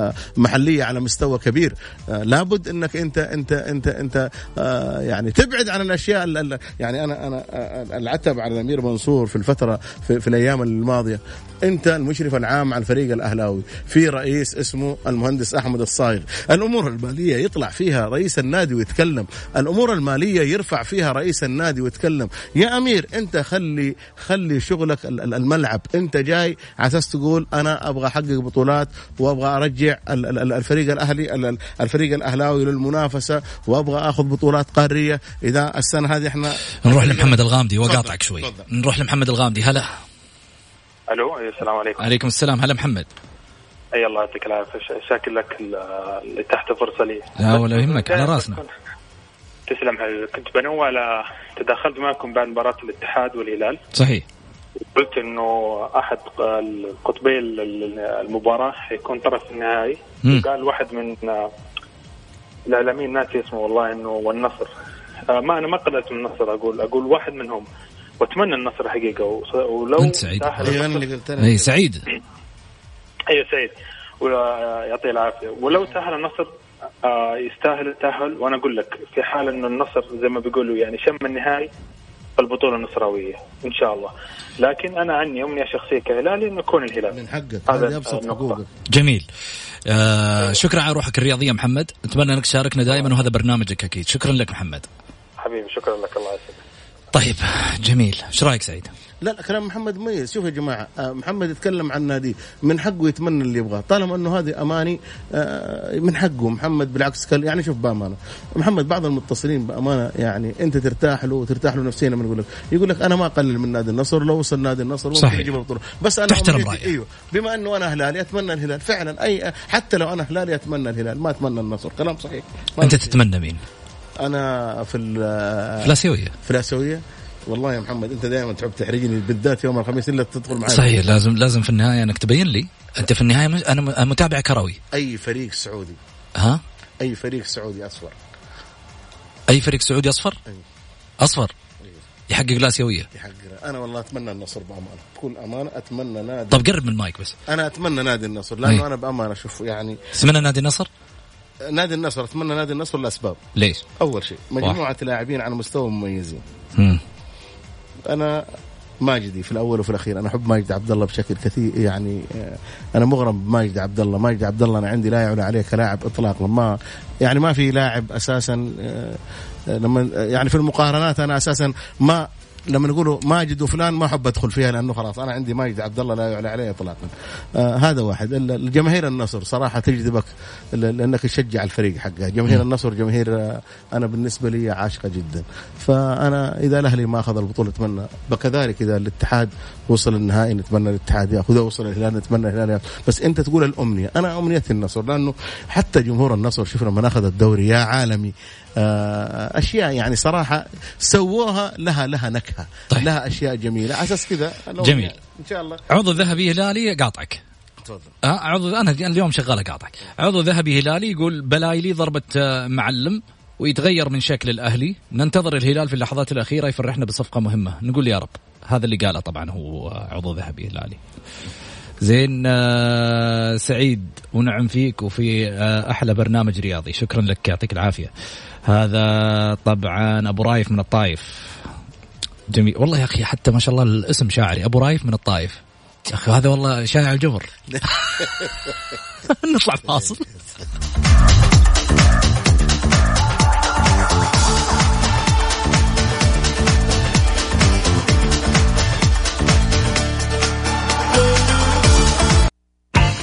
آه، محلية على مستوى كبير. آه لابد إنك أنت أنت أنت أنت آه يعني تبعد عن الأشياء يعني أنا أنا آه، العتب على الأمير منصور في الفترة في, في الأيام الماضية. أنت المشرف العام على الفريق الأهلاوي. في رئيس اسمه المهندس أحمد الصايغ الأمور المالية يطلع فيها رئيس النادي ويتكلم. الأمور المالية يرفع فيها رئيس النادي ويتكلم. يا أمير أنت خلي خلي شغلك الملعب. أنت جاي على أساس تقول أنا أبغى أحقق بطولات وأبغى أرجع الفريق الأهلي الفريق الأهلاوي للمنافسة وأبغى آخذ بطولات قارية. إذا السنة هذه إحنا نروح لمحمد الغامدي وقاطعك شوي. نروح لمحمد الغامدي. هلا. ألو السلام عليكم. عليكم السلام. هلا محمد. أي الله يعطيك العافية. شاكر لك اللي تحت فرصة لي. لا ولا يهمك. على راسنا. تسلم حبيبي. كنت بنوه على تدخلت معكم بعد مباراة الاتحاد والهلال. صحيح. قلت إنه أحد قطبي المباراة حيكون طرف النهائي. قال واحد من الإعلاميين ناسي اسمه والله إنه والنصر. آه، ما أنا ما قلت من النصر أقول أقول واحد منهم. وأتمنى النصر حقيقه ولو أنت سعيد. أيوه أنا اللي قلت أي سعيد. أيوه سعيد. ويعطيه العافية. ولو تاهل النصر آه يستاهل التاهل. وأنا أقول لك في حال إنه النصر زي ما بيقولوا يعني شم النهائي فالبطولة النصراوية إن شاء الله. لكن أنا عني أمنية شخصية كهلالي إنه يكون الهلال. من حقك. هذا ابسط حقوقك. جميل. آه شكرا على روحك الرياضية محمد. أتمنى أنك تشاركنا دائما وهذا برنامجك أكيد. شكرا لك محمد. حبيبي شكرا لك. طيب جميل. إيش رأيك سعيد؟ لا لا كلام محمد مميز. شوف يا جماعة آه، محمد يتكلم عن نادي من حقه يتمنى اللي يبغاه. طالما إنه هذه أماني آه، من حقه. محمد بالعكس يعني شوف بأمانة محمد بعض المتصلين بأمانة يعني أنت ترتاح له وترتاح له نفسيا لما يقول لك يقول لك أنا ما أقلل من نادي النصر لو وصل نادي النصر ممكن يجيب البطوله بس أنا تحترم أيوه. بما إنه أنا هلالي أتمنى الهلال. فعلا أي حتى لو أنا هلالي أتمنى الهلال. ما أتمنى النصر. كلام صحيح. أنت تتمنى مين؟ أنا في في الاسيويه في الاسيويه والله يا محمد أنت دائما تحب تحرجني بالذات يوم الخميس إلا تدخل معي صحيح لازم لازم في النهاية أنك تبين لي. أنت في النهاية أنا متابع كروي. أي فريق سعودي. ها؟ أي فريق سعودي أصفر. أي فريق سعودي أصفر؟ أي. أصفر؟ أي. يحقق الاسيويه يحقق أنا والله أتمنى النصر بأمانة. بكل أمانة أتمنى نادي. طب قرب من المايك بس. أنا أتمنى نادي النصر لأنه أي. أنا بأمانة شوف يعني تتمنى نادي النصر؟ نادي النصر أتمنى نادي النصر لاسباب ليش؟ أول شيء مجموعة لاعبين على مستوى مميزين. مم. أنا ماجدي في الأول وفي الأخير أنا أحب ماجد عبد الله بشكل كثير يعني آه، أنا مغرم بماجد عبد الله ماجد عبد الله أنا عندي لا يعلى عليه كلاعب اطلاقا. ما يعني ما في لاعب أساسا آه، لما يعني في المقارنات أنا أساسا ما لما نقولوا ماجد وفلان ما أحب أدخل فيها لأنه خلاص أنا عندي ماجد عبد الله لا يعلى عليه اطلاقا. آه هذا واحد. الجماهير النصر صراحة تجذبك لانك تشجع الفريق حقها. جماهير النصر جماهير آه أنا بالنسبة لي عاشقة جدا. فأنا إذا الأهلي ما أخذ البطولة أتمنى وكذلك إذا الاتحاد وصل النهائي نتمنى الاتحاد يأخذه وصل الهلال نتمنى الهلال ياخذ بس أنت تقول الأمنية. أنا أمنيتي النصر لأنه حتى جمهور النصر شوف لما أخذ الدوري يا عالمي أشياء يعني صراحة سووها لها لها نكهة طيب. لها أشياء جميلة. على أساس كذا جميل. إن شاء الله. عضو ذهبي هلالي قاطعك تفضل. آه عضو أنا اليوم شغال أقاطعك. عضو ذهبي هلالي يقول بلايلي ضربة آه، معلم ويتغير من شكل الأهلي. ننتظر الهلال في اللحظات الأخيرة يفرحنا بصفقة مهمة. نقول يا رب هذا اللي قاله طبعا هو عضو ذهبي هلالي. زين آه سعيد ونعم فيك وفي آه أحلى برنامج رياضي. شكرا لك يعطيك العافية. هذا طبعا أبو رايف من الطايف. جميل. والله يا أخي حتى ما شاء الله الاسم شاعري. أبو رايف من الطائف يا أخي هذا والله شايع الجبر نطلع فاصل.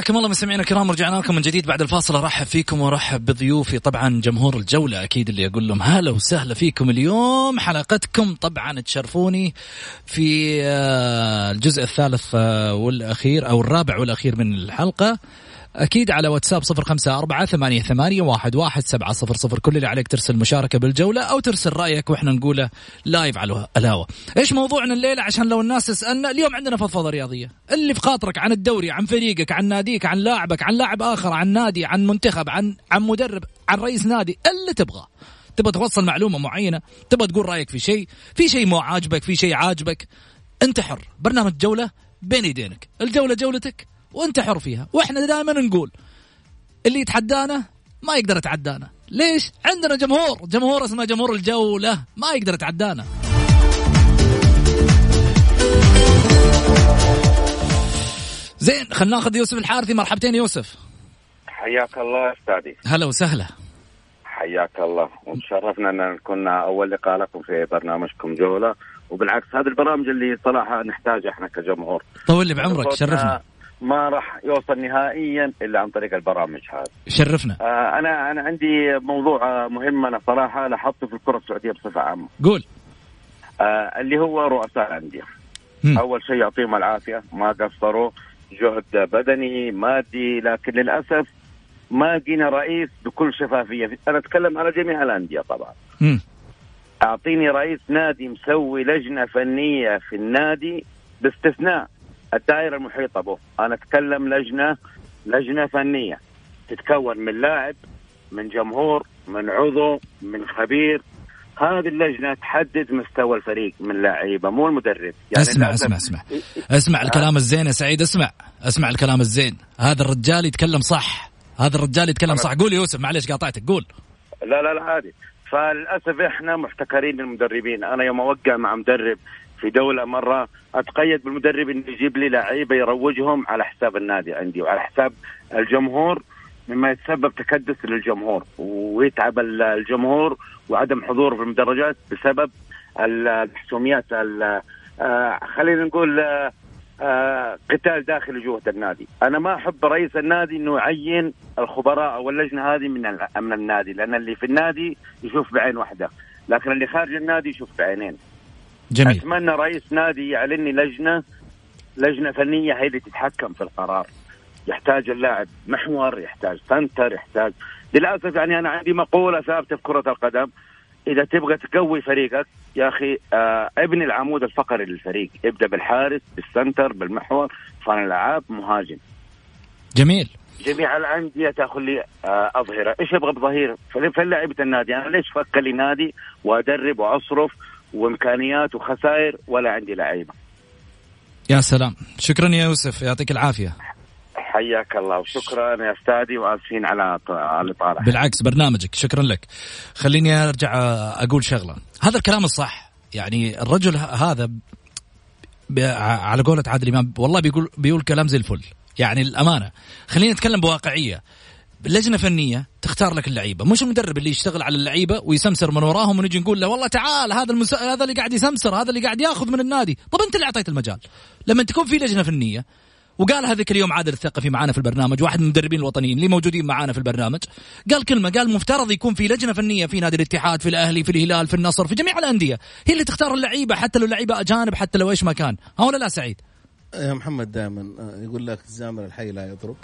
حياكم الله مستمعينا الكرام رجعنا لكم من جديد بعد الفاصل. أرحب فيكم وأرحب بضيوفي. طبعا جمهور الجولة أكيد اللي أقول لهم هلا وسهلا فيكم اليوم. حلقتكم طبعا تشرفوني في آه، الجزء الثالث آه، والأخير أو الرابع والأخير من الحلقة. أكيد على واتساب صفر خمسة أربعة ثمانية, ثمانية واحد, واحد سبعة صفر صفر. كل اللي عليك ترسل مشاركة بالجولة أو ترسل رأيك وإحنا نقوله لايف على الهواء. إيش موضوعنا الليلة عشان لو الناس تسألنا اليوم عندنا فضفضة رياضية. اللي في خاطرك عن الدوري عن فريقك عن ناديك عن لاعبك عن لاعب آخر عن نادي عن منتخب عن عن مدرب عن رئيس نادي اللي تبغاه. تبغى توصل معلومة معينة تبغى تقول رأيك في شيء في شيء مو عاجبك في شيء عاجبك أنت حر. برنامج جولة بين يدينك. الجولة جولتك. وانت حر فيها. وإحنا دائما نقول اللي يتحدانا ما يقدر يتعدانا. ليش؟ عندنا جمهور. جمهور اسمه جمهور الجولة. ما يقدر يتعدانا. زين خلينا ناخذ يوسف الحارثي. مرحبتين يوسف. حياك الله أستاذي. هلا وسهلا. حياك الله. وتشرفنا أن كنا أول لقاء لكم في برنامجكم جولة. وبالعكس هذا البرامج اللي صراحة نحتاجها إحنا كجمهور. طول لي بعمرك شرفنا ما راح يوصل نهائيا إلا عن طريق البرامج هذه. شرفنا. آه أنا أنا عندي موضوع مهم أنا صراحة لاحظته في الكرة السعودية بصفة عامة. قول. آه اللي هو رؤساء الأندية. أول شيء يعطيهم العافية. ما قصروا. جهد بدني مادي لكن للأسف ما جينا رئيس بكل شفافية. أنا أتكلم على جميع الأندية طبعا. م. أعطيني رئيس نادي مسوي لجنة فنية في النادي باستثناء الدائرة المحيطة به. أنا أتكلم لجنة لجنة فنية. تتكون من لاعب من جمهور من عضو من خبير. هذه اللجنة تحدد مستوى الفريق من لعيبة مو المدرب. يعني اسمع اسمع اسمع. اسمع الكلام الزين يا سعيد اسمع. اسمع الكلام الزين. هذا الرجال يتكلم صح. هذا الرجال يتكلم صح. قول يوسف معلش قاطعتك قول. لا لا لا عادي. فللأسف إحنا محتكرين المدربين أنا يوم أوقع مع مدرب في دولة مرة أتقيد بالمدرب إنه يجيب لي لعيبة يروجهم على حساب النادي عندي وعلى حساب الجمهور مما يتسبب تكدس للجمهور ويتعب الجمهور وعدم حضور في المدرجات بسبب الحسوميات آه، خلينا نقول آه، آه، قتال داخل جوه النادي. أنا ما أحب رئيس النادي إنه يعين الخبراء أو اللجنة هذه من من النادي لأن اللي في النادي يشوف بعين واحدة لكن اللي خارج النادي يشوف بعينين. جميل. أتمنى رئيس نادي يعلن لي لجنة لجنة فنية هي اللي تتحكم في القرار. يحتاج اللاعب محور يحتاج سنتر يحتاج للأسف يعني أنا عندي مقولة ثابتة في كرة القدم. إذا تبغى تقوي فريقك يا أخي آه ابني العمود الفقري للفريق. ابدأ بالحارس بالسنتر بالمحور صانع الألعاب مهاجم. جميل. جميع الأندية تأخذ لي آه أظهرة. إيش أبغى بظهير؟ فلعيبه النادي. أنا ليش فك لي نادي وأدرب وأصرف وامكانيات وخسائر ولا عندي لعيبة. يا سلام. شكرا يا يوسف. يعطيك العافية. حياك الله وشكرا يا أستاذي وآسفين على الاطاله بالعكس برنامجك. شكرا لك. خليني أرجع أقول شغلة. هذا الكلام الصح. يعني الرجل هذا على قولة عادل إمام والله بيقول بيقول كلام زي الفل. يعني الأمانة. خلينا نتكلم بواقعية. لجنه فنية تختار لك اللعيبة. مش المدرب اللي يشتغل على اللعيبة ويسمسر من وراهم ونجي نقول له والله تعال هذا المس... هذا اللي قاعد يسمسر هذا اللي قاعد ياخذ من النادي. طب انت اللي أعطيت المجال. لما تكون في لجنة فنية وقال هذيك اليوم عادل الثقفي معانا في البرنامج واحد من المدربين الوطنيين اللي موجودين معانا في البرنامج قال كلمة قال مفترض يكون في لجنة فنية في نادي الاتحاد في الأهلي في الهلال في النصر في جميع الأندية. هي اللي تختار اللعيبة حتى لو لعيبه أجانب حتى لو إيش ما كان. ها ولا لا سعيد؟ يا محمد دائما آه، يقول لك الزامر الحي لا يضرب.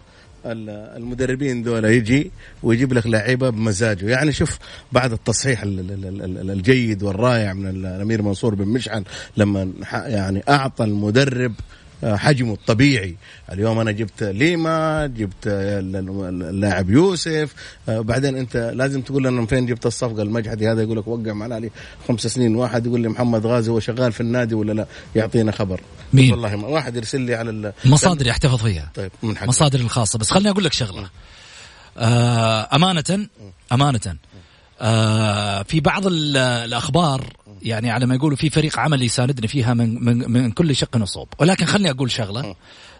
المدربين دول يجي ويجيب لك لعيبه بمزاجه. يعني شوف بعد التصحيح الجيد والرائع من الأمير منصور بن مشعل لما يعني أعطى المدرب حجمه الطبيعي. اليوم أنا جبت ليما جبت اللاعب يوسف. آه، بعدين أنت لازم تقول لنا من فين جبت الصفقة المجحدي هذا يقول لك وقع معنا لي خمس سنين. واحد يقول لي محمد غازي هو شغال في النادي ولا لا؟ يعطينا خبر. مين؟ والله ما واحد يرسل لي على مصادري احتفظ فيها. طيب من حق. مصادري الخاصة. بس خليني أقول لك شغلة. آه أمانة أمانة. آه في بعض الأخبار يعني على ما يقولوا في فريق عمل يساندني فيها من من, من كل شق وصوب ولكن خلني أقول شغلة.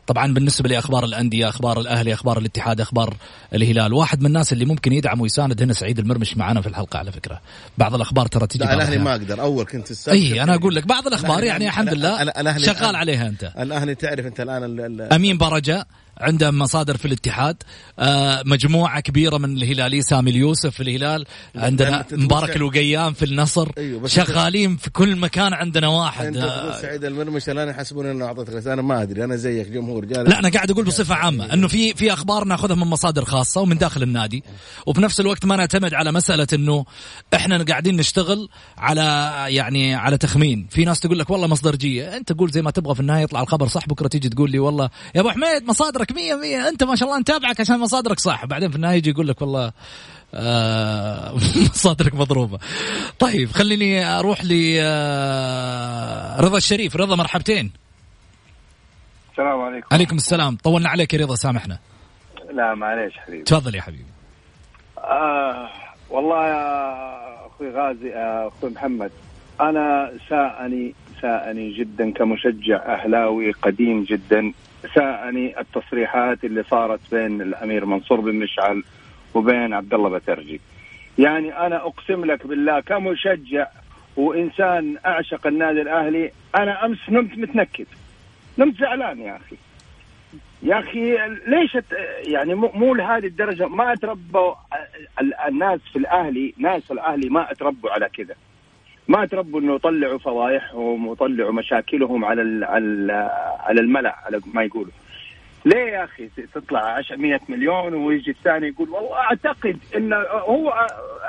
طبعا بالنسبة لأخبار الأندية أخبار الأهلي أخبار الاتحاد أخبار الهلال واحد من الناس اللي ممكن يدعم ويساند هنا سعيد المرمش معنا في الحلقة على فكرة. بعض الأخبار ترى تجي الأهلي ما أقدر. أول كنت اي أنا أقول لك بعض الأخبار يعني الحمد لله شغال عليها أنت. الأهلي تعرف أنت الآن أمين برجه عنده مصادر في الاتحاد. آه مجموعة كبيرة من الهلالي سامي اليوسف في الهلال عندنا مبارك الوقيام في النصر. أيوه شغالين في كل مكان عندنا واحد. أنت تقول آه. سعيد المرمش الآن يحسبون إنه اعطيتك أنا ما أدري أنا زيك جمهور جالس لا أنا قاعد أقول بصفة عامة إنه في في أخبار نأخذها من مصادر خاصة ومن داخل النادي. وفي نفس الوقت ما نعتمد على مسألة إنه إحنا قاعدين نشتغل على يعني على تخمين. في ناس تقول لك والله مصدرجية أنت قول زي ما تبغى في النهاية يطلع الخبر صح بكرة تيجي تقول لي والله يا أبو حميد مصادرك مصادرك 100 100 أنت ما شاء الله نتابعك عشان مصادرك صح. بعدين في النهاية يجي يقول لك والله آه مصادرك مضروبة. طيب خليني أروح ل آه رضا الشريف. رضا مرحبتين. السلام عليكم. عليكم السلام. طولنا عليك يا رضا سامحنا. لا معليش حبيبي. تفضل يا حبيبي. آه والله يا أخوي غازي آه أخوي محمد أنا ساءني ساءني جدا كمشجع أهلاوي قديم جدا. ساءني التصريحات اللي صارت بين الأمير منصور بن مشعل وبين عبد الله بترجي. يعني أنا أقسم لك بالله كمشجع وإنسان أعشق النادي الأهلي أنا أمس نمت متنكد. نمت زعلان يا أخي. يا أخي ليش يعني مو لهذه الدرجة؟ ما اتربوا الناس في الأهلي ناس الأهلي ما أتربوا على كذا. ما تربوا إنه يطلعوا فضايحهم ويطلعوا مشاكلهم على على الملأ على ما يقولوا. ليه يا أخي تطلع 100 مليون ويجي الثاني يقول والله أعتقد انه هو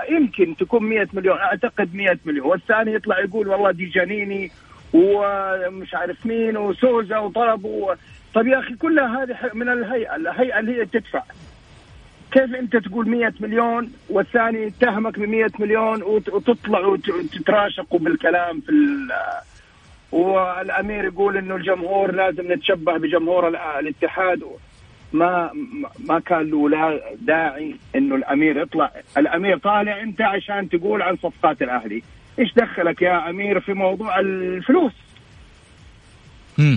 يمكن تكون 100 مليون أعتقد 100 مليون. والثاني يطلع يقول والله دي جانيني ومش عارف مين وسوزا وطلب و... طيب يا أخي كلها هذه من الهيئة الهيئة اللي هي تدفع. كيف أنت تقول 100 مليون والثاني يتهمك ب 100 مليون وتطلع وتتراشقوا بالكلام في والأمير يقول إنه الجمهور لازم نتشبه بجمهور الاتحاد. ما ما كان له لا داعي إنه الأمير يطلع. الأمير طالع أنت عشان تقول عن صفقات الأهلي. إيش دخلك يا أمير في موضوع الفلوس؟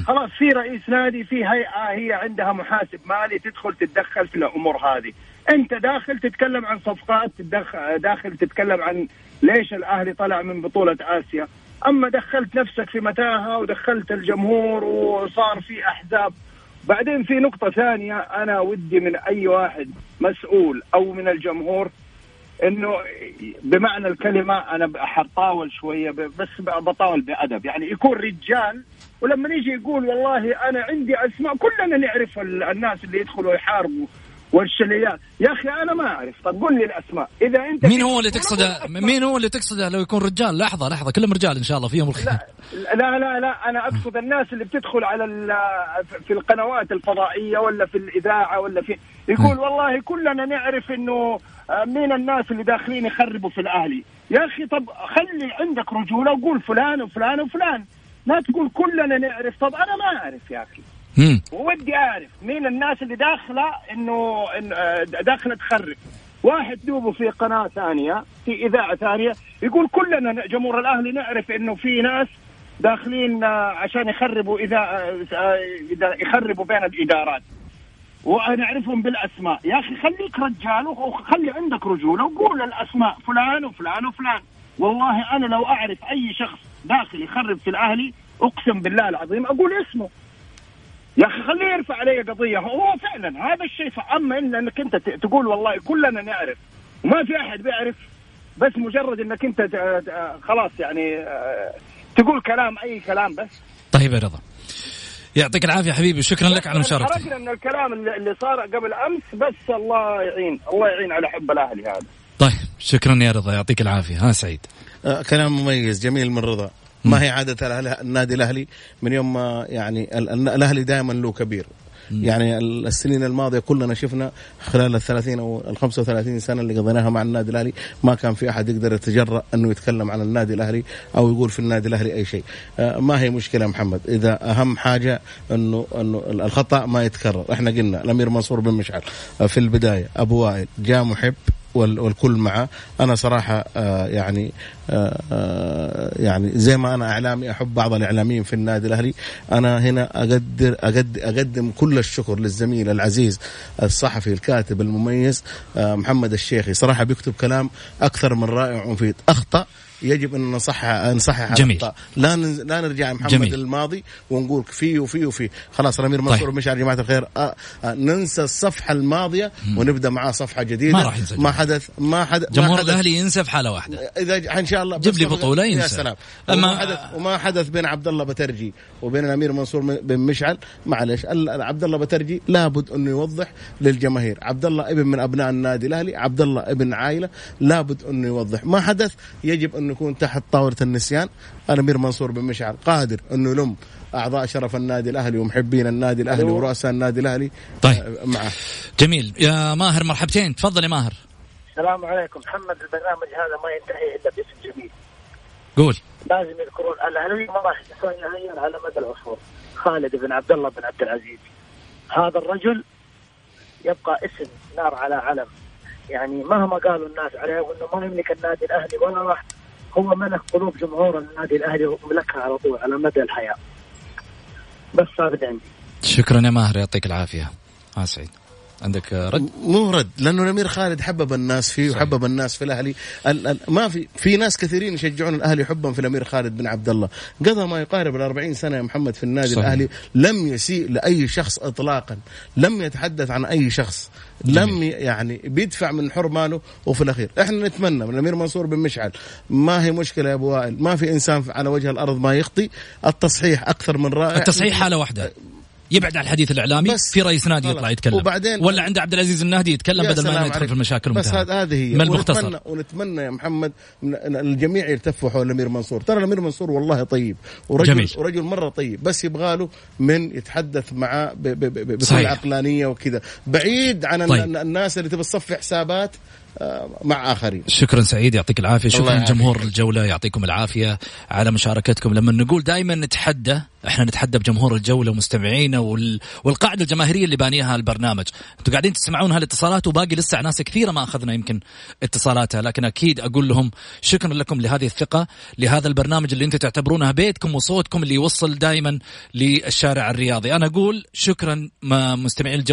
خلاص في رئيس نادي في هيئة هي عندها محاسب مالي تدخل تتدخل في الأمور هذه. أنت داخل تتكلم عن صفقات داخل تتكلم عن ليش الأهلي طلع من بطولة آسيا. أما دخلت نفسك في متاهة ودخلت الجمهور وصار في أحزاب. بعدين في نقطة ثانية أنا ودي من أي واحد مسؤول أو من الجمهور إنه بمعنى الكلمة أنا حطاول شوية بس بطاول بأدب. يعني يكون رجال ولما يجي يقول والله أنا عندي أسماء كلنا نعرف الناس اللي يدخلوا يحاربوا. والشليات. يا أخي أنا ما أعرف. طب قول لي الأسماء. إذا أنت مين هو اللي تقصده؟ مين هو اللي تقصده؟ لو يكون رجال. لحظة لحظة. كلهم رجال إن شاء الله فيهم الخير. لا لا لا, لا. أنا أقصد الناس اللي بتدخل على في القنوات الفضائية ولا في الإذاعة ولا في يقول والله كلنا نعرف إنه مين الناس اللي داخلين يخربوا في الأهلي. يا أخي طب خلي عندك رجولة وقول فلان وفلان وفلان. ما تقول كلنا نعرف. طب أنا ما أعرف يا أخي. ودي أعرف مين الناس اللي داخلة إنه آه، داخلة تخرب واحد دوبه في قناة ثانية في إذاعة ثانية يقول كلنا جمهور الأهلي نعرف إنه في ناس داخلين آه، عشان يخربوا آه، إذا يخربوا بين الإدارات. ونعرفهم بالأسماء. يا أخي خليك رجال وخلي عندك رجوله وقول الأسماء فلان وفلان وفلان. والله أنا لو أعرف أي شخص داخل يخرب في الأهلي أقسم بالله العظيم أقول اسمه. يا أخي خليه يرفع علي قضية. هو فعلا هذا الشيء اما انك أنت تقول والله كلنا نعرف. وما في أحد بيعرف بس مجرد إنك أنت خلاص يعني آه، تقول كلام أي كلام بس. طيب يا رضا. يعطيك العافية حبيبي شكرا لك على مشاركتك. خرجنا من الكلام اللي صار قبل أمس بس الله يعين الله يعين على حب الاهلي هذا. طيب شكرا يا رضا يعطيك العافية. ها سعيد. آه كلام مميز جميل من رضا. ما هي عادة النادي الأهلي من يوم ما يعني الأهلي دائما له كبير. يعني السنين الماضية كلنا شفنا خلال ال 30 أو ال 35 سنة اللي قضيناها مع النادي الأهلي ما كان في أحد يقدر يتجرأ إنه يتكلم عن النادي الأهلي أو يقول في النادي الأهلي أي شيء. آه، ما هي مشكلة محمد؟ إذا أهم حاجة إنه إنه الخطأ ما يتكرر. إحنا قلنا الأمير منصور بن مشعل آه، في البداية أبو وائل جاء محب والكل معه. أنا صراحة آه، يعني آه، آه، يعني زي ما أنا إعلامي أحب بعض الإعلاميين في النادي الأهلي. أنا هنا أقدر اقدم, أقدم كل الشكر للزميل العزيز الصحفي الكاتب المميز محمد الشيخي. صراحة بيكتب كلام أكثر من رائع ومفيد. أخطأ يجب أن نصحح نصحح جميل. لا لا نرجع محمد جميل. الماضي ونقول في وفي وفي خلاص الامير منصور طيب. مشعل جماعة الخير آه آه ننسى الصفحة الماضية مم. ونبدأ معاه صفحة جديدة. ما راح ينسى ما حدث ما حدث جمهور الأهلي ينسى في حالة واحدة. إذا إن شاء الله جيب لي بطولة ينسى. يا سلام. أما وما حدث وما حدث بين عبد الله بترجي وبين الأمير منصور بن مشعل. معلش عبد الله بترجي لابد انه يوضح للجماهير. عبد الله ابن من أبناء النادي الأهلي عبد الله ابن عائلة لابد انه يوضح. ما حدث يجب انه يكون تحت طاولة النسيان. الامير منصور بن مشعل قادر أنه يلم أعضاء شرف النادي الأهلي ومحبين النادي الأهلي ورؤساء النادي الأهلي طيب. آه، معه. جميل. يا ماهر مرحبتين. تفضل يا ماهر. السلام عليكم. محمد البرنامج هذا ما ينتهي إلا باسم جميل. قول. لازم يذكرون الأهلي ما راح يتغير على مدى العصور. خالد بن عبد الله بن عبد العزيز. هذا الرجل يبقى اسم نار على علم. يعني مهما قالوا الناس عليه وإنه ما يملك النادي الأهلي ولا راح هو ملك قلوب جمهور النادي الأهلي وملكها على طول على مدى الحياة. بس هذا عندي شكرا يا ماهر يعطيك العافية. آه سعيد. عندك رد؟ مو رد لأنه الأمير خالد حبب الناس فيه صحيح. وحبب الناس في الأهلي. ال ال ما في في ناس كثيرين يشجعون الأهلي حبا في الأمير خالد بن عبد الله. قضى ما يقارب ال 40 سنة يا محمد في النادي صحيح. الأهلي لم يسيء لأي شخص اطلاقا لم يتحدث عن أي شخص لم يعني بيدفع من حرمانه وفي الأخير. إحنا نتمنى من الأمير منصور بن مشعل ما هي مشكلة يا أبو وائل؟ ما في إنسان على وجه الأرض ما يخطي التصحيح أكثر من رائع. التصحيح حالة واحدة. يبعد عن الحديث الإعلامي بس في رئيس نادي يطلع يتكلم. وبعدين ولا عند عبد العزيز النهدي يتكلم بدل ما يدخل في المشاكل بس هذه هي. من المختصر. ونتمنى, ونتمنى يا محمد الجميع يلتفوا حول الأمير منصور. ترى الأمير منصور والله طيب ورجل جميل. ورجل مرة طيب بس يبغى له من يتحدث معاه بكل عقلانية وكذا. بعيد عن طيب. الناس اللي تبي تصفي حسابات مع آخرين. شكرا سعيد يعطيك العافية. شكرا جمهور الجولة يعطيكم العافية على مشاركتكم. لما نقول دائما نتحدى إحنا نتحدى بجمهور الجولة ومستمعينا وال... والقاعدة الجماهيرية اللي بانيها البرنامج. أنتم قاعدين تسمعون هالاتصالات وباقي لسه ناس كثيرة ما أخذنا يمكن اتصالاتها. لكن أكيد أقول لهم شكرا لكم لهذه الثقة لهذا البرنامج اللي أنتم تعتبرونه بيتكم وصوتكم اللي يوصل دائما للشارع الرياضي. أنا أقول شكرا مستمعين الجولة.